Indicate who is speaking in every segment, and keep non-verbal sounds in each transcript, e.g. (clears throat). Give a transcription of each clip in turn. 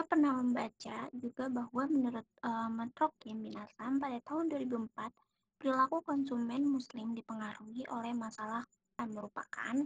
Speaker 1: Saya pernah membaca juga bahwa menurut uh, Metrokim Minasam pada tahun 2004, perilaku konsumen muslim dipengaruhi oleh masalah yang merupakan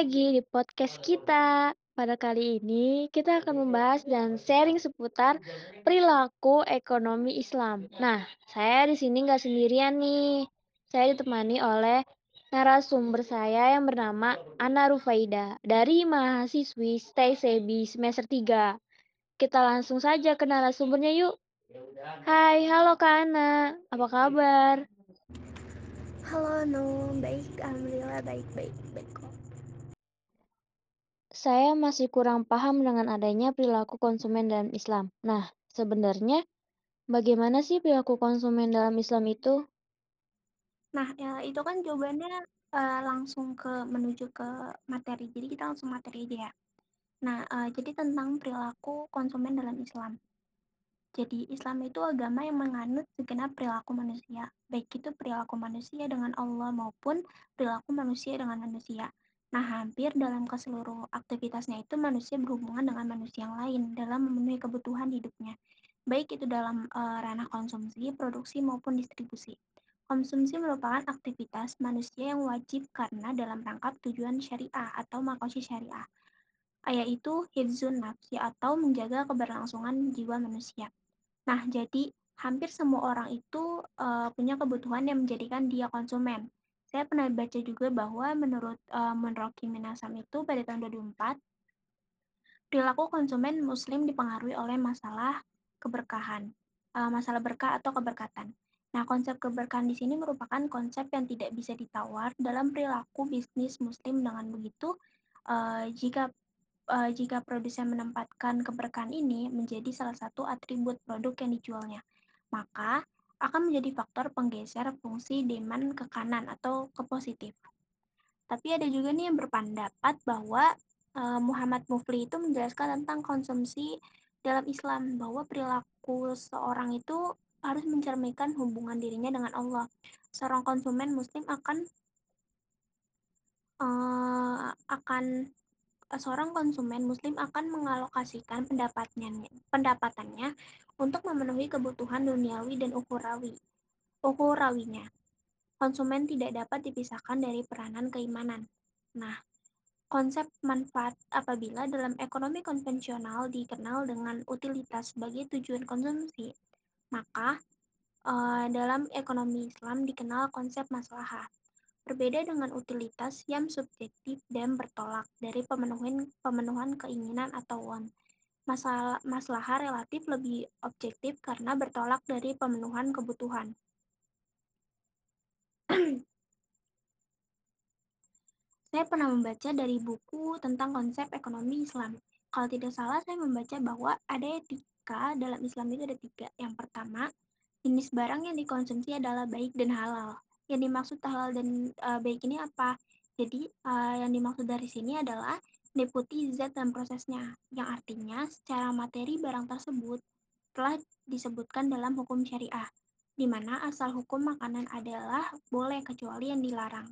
Speaker 2: lagi di podcast kita. Pada kali ini, kita akan membahas dan sharing seputar perilaku ekonomi Islam. Nah, saya di sini nggak sendirian nih. Saya ditemani oleh narasumber saya yang bernama Ana Rufaida dari mahasiswi Stay Sebi semester 3. Kita langsung saja ke narasumbernya yuk. Hai, halo Kak Ana. Apa kabar?
Speaker 1: Halo Nu, baik, alhamdulillah baik baik baik kok.
Speaker 2: Saya masih kurang paham dengan adanya perilaku konsumen dalam Islam. Nah, sebenarnya bagaimana sih perilaku konsumen dalam Islam itu?
Speaker 1: Nah, ya, itu kan jawabannya uh, langsung ke menuju ke materi. Jadi kita langsung materi aja ya. Nah, uh, jadi tentang perilaku konsumen dalam Islam. Jadi Islam itu agama yang menganut segenap perilaku manusia, baik itu perilaku manusia dengan Allah maupun perilaku manusia dengan manusia. Nah, hampir dalam ke seluruh aktivitasnya itu manusia berhubungan dengan manusia yang lain dalam memenuhi kebutuhan hidupnya, baik itu dalam uh, ranah konsumsi, produksi maupun distribusi. Konsumsi merupakan aktivitas manusia yang wajib karena dalam rangkap tujuan syariah atau makosyih syariah, yaitu hifzun nafsi atau menjaga keberlangsungan jiwa manusia. Nah, jadi hampir semua orang itu uh, punya kebutuhan yang menjadikan dia konsumen. Saya pernah baca juga bahwa menurut uh, Monroe Minasam itu pada tahun 2004, perilaku konsumen muslim dipengaruhi oleh masalah keberkahan, uh, masalah berkah atau keberkatan. Nah, konsep keberkahan di sini merupakan konsep yang tidak bisa ditawar dalam perilaku bisnis muslim dengan begitu uh, jika uh, jika produsen menempatkan keberkahan ini menjadi salah satu atribut produk yang dijualnya, maka akan menjadi faktor penggeser fungsi demand ke kanan atau ke positif. Tapi ada juga nih yang berpendapat bahwa uh, Muhammad Mufli itu menjelaskan tentang konsumsi dalam Islam bahwa perilaku seorang itu harus mencerminkan hubungan dirinya dengan Allah. Seorang konsumen muslim akan uh, akan seorang konsumen muslim akan mengalokasikan pendapatnya, pendapatannya untuk memenuhi kebutuhan duniawi dan ukurawi. Ukurawinya. Konsumen tidak dapat dipisahkan dari peranan keimanan. Nah, konsep manfaat apabila dalam ekonomi konvensional dikenal dengan utilitas sebagai tujuan konsumsi, maka uh, dalam ekonomi Islam dikenal konsep maslahah Berbeda dengan utilitas yang subjektif dan bertolak dari pemenuhan, pemenuhan keinginan atau want. Masalah, masalah relatif lebih objektif karena bertolak dari pemenuhan kebutuhan. (clears throat) saya pernah membaca dari buku tentang konsep ekonomi Islam. Kalau tidak salah, saya membaca bahwa ada etika dalam Islam itu ada tiga. Yang pertama, jenis barang yang dikonsumsi adalah baik dan halal yang dimaksud halal dan uh, baik ini apa? Jadi uh, yang dimaksud dari sini adalah deputi zat dan prosesnya, yang artinya secara materi barang tersebut telah disebutkan dalam hukum syariah, di mana asal hukum makanan adalah boleh kecuali yang dilarang.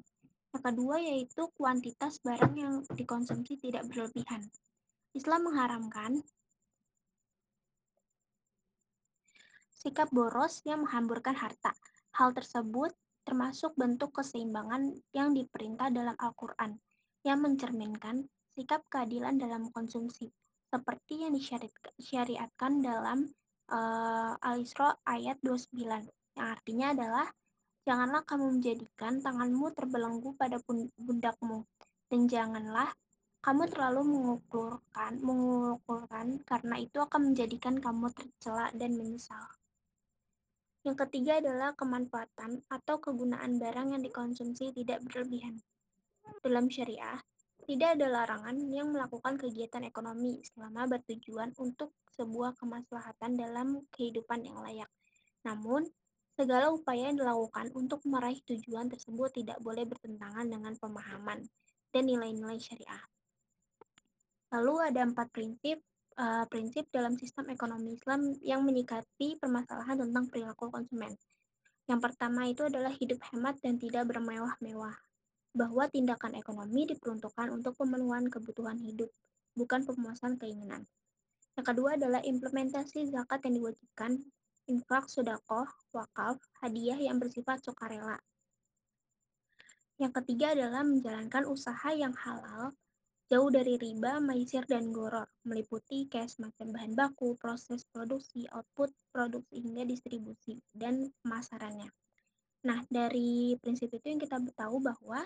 Speaker 1: Yang kedua yaitu kuantitas barang yang dikonsumsi tidak berlebihan. Islam mengharamkan sikap boros yang menghamburkan harta. Hal tersebut termasuk bentuk keseimbangan yang diperintah dalam Al-Quran, yang mencerminkan sikap keadilan dalam konsumsi, seperti yang disyariatkan dalam uh, Al-Isra ayat 29, yang artinya adalah Janganlah kamu menjadikan tanganmu terbelenggu pada pundakmu, dan janganlah kamu terlalu mengukurkan, mengukurkan karena itu akan menjadikan kamu tercela dan menyesal. Yang ketiga adalah kemanfaatan atau kegunaan barang yang dikonsumsi tidak berlebihan. Dalam syariah, tidak ada larangan yang melakukan kegiatan ekonomi selama bertujuan untuk sebuah kemaslahatan dalam kehidupan yang layak. Namun, Segala upaya yang dilakukan untuk meraih tujuan tersebut tidak boleh bertentangan dengan pemahaman dan nilai-nilai syariah. Lalu ada empat prinsip uh, prinsip dalam sistem ekonomi Islam yang menyikapi permasalahan tentang perilaku konsumen. Yang pertama itu adalah hidup hemat dan tidak bermewah-mewah. Bahwa tindakan ekonomi diperuntukkan untuk pemenuhan kebutuhan hidup, bukan pemuasan keinginan. Yang kedua adalah implementasi zakat yang diwajibkan, infak, sodakoh, wakaf, hadiah yang bersifat sukarela. Yang ketiga adalah menjalankan usaha yang halal jauh dari riba, maisir, dan goror, meliputi kayak semacam bahan baku, proses produksi, output produksi hingga distribusi, dan pemasarannya. Nah, dari prinsip itu yang kita tahu bahwa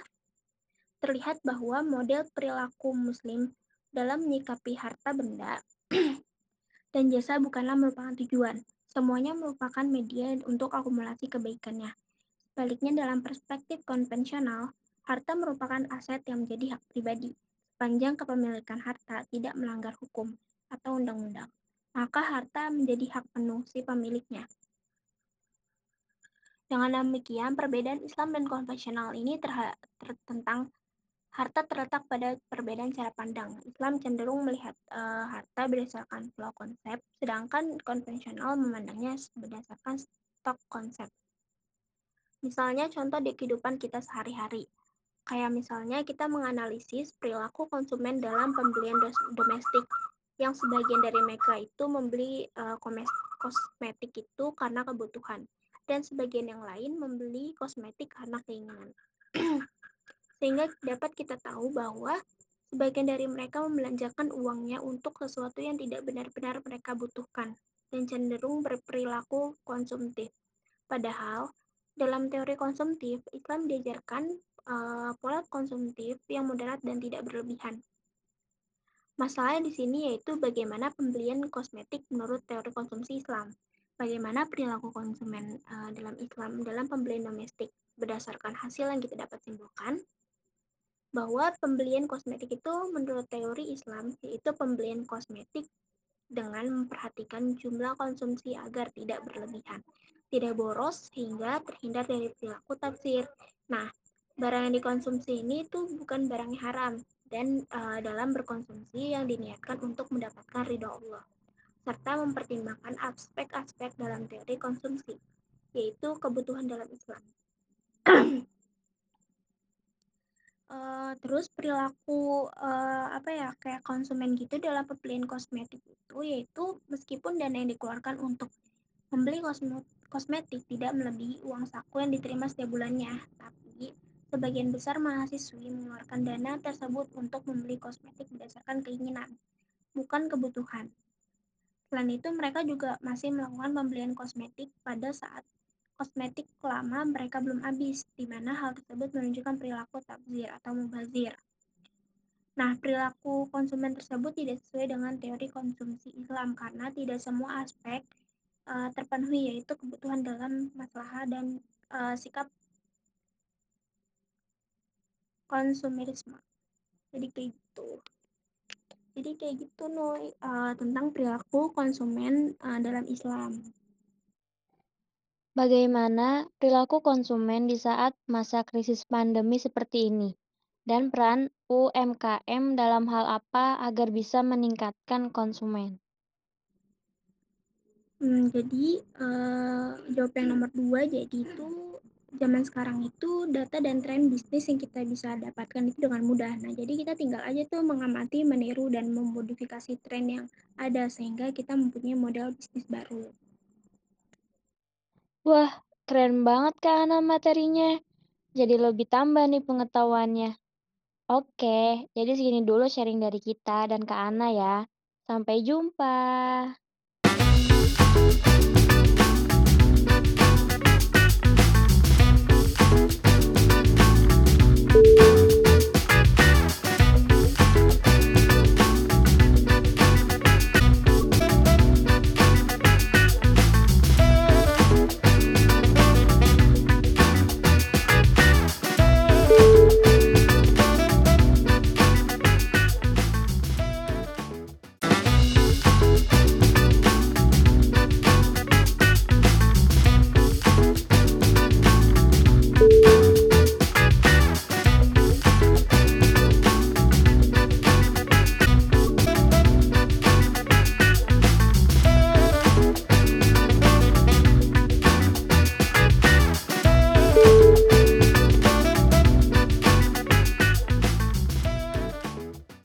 Speaker 1: terlihat bahwa model perilaku muslim dalam menyikapi harta benda (clears throat) dan jasa bukanlah merupakan tujuan. Semuanya merupakan media untuk akumulasi kebaikannya. Sebaliknya dalam perspektif konvensional, harta merupakan aset yang menjadi hak pribadi sepanjang kepemilikan harta tidak melanggar hukum atau undang-undang, maka harta menjadi hak penuh si pemiliknya. Dengan demikian, perbedaan Islam dan konvensional ini tentang harta terletak pada perbedaan cara pandang. Islam cenderung melihat uh, harta berdasarkan flow konsep, sedangkan konvensional memandangnya berdasarkan stok konsep. Misalnya contoh di kehidupan kita sehari-hari. Kayak misalnya kita menganalisis perilaku konsumen dalam pembelian domestik yang sebagian dari mereka itu membeli uh, kosmetik itu karena kebutuhan dan sebagian yang lain membeli kosmetik karena keinginan. (clears throat) Sehingga dapat kita tahu bahwa sebagian dari mereka membelanjakan uangnya untuk sesuatu yang tidak benar-benar mereka butuhkan dan cenderung berperilaku konsumtif. Padahal dalam teori konsumtif, Islam diajarkan uh, pola konsumtif yang moderat dan tidak berlebihan. Masalahnya di sini yaitu bagaimana pembelian kosmetik menurut teori konsumsi Islam. Bagaimana perilaku konsumen uh, dalam Islam dalam pembelian domestik berdasarkan hasil yang kita dapat simpulkan bahwa pembelian kosmetik itu menurut teori Islam yaitu pembelian kosmetik dengan memperhatikan jumlah konsumsi agar tidak berlebihan, tidak boros sehingga terhindar dari perilaku tafsir. Nah, barang yang dikonsumsi ini tuh bukan barang haram dan uh, dalam berkonsumsi yang diniatkan untuk mendapatkan ridho Allah serta mempertimbangkan aspek-aspek dalam teori konsumsi yaitu kebutuhan dalam Islam. uh, (clears throat) terus perilaku uh, apa ya kayak konsumen gitu dalam pembelian kosmetik itu yaitu meskipun dana yang dikeluarkan untuk membeli kosmetik tidak melebihi uang saku yang diterima setiap bulannya, tapi sebagian besar mahasiswi mengeluarkan dana tersebut untuk membeli kosmetik berdasarkan keinginan, bukan kebutuhan. Selain itu, mereka juga masih melakukan pembelian kosmetik pada saat kosmetik lama mereka belum habis, di mana hal tersebut menunjukkan perilaku tabzir atau mubazir. Nah, perilaku konsumen tersebut tidak sesuai dengan teori konsumsi Islam karena tidak semua aspek uh, terpenuhi yaitu kebutuhan dalam masalah dan uh, sikap konsumerisme. Jadi kayak gitu. Jadi kayak gitu Noy uh, tentang perilaku konsumen uh, dalam Islam.
Speaker 2: Bagaimana perilaku konsumen di saat masa krisis pandemi seperti ini? Dan peran UMKM dalam hal apa agar bisa meningkatkan konsumen?
Speaker 1: Hmm, jadi uh, jawab yang nomor dua jadi itu zaman sekarang itu data dan tren bisnis yang kita bisa dapatkan itu dengan mudah. Nah, jadi kita tinggal aja tuh mengamati, meniru dan memodifikasi tren yang ada sehingga kita mempunyai model bisnis baru.
Speaker 2: Wah, keren banget Kak Ana materinya. Jadi lebih tambah nih pengetahuannya. Oke, jadi segini dulu sharing dari kita dan Kak Ana ya. Sampai jumpa.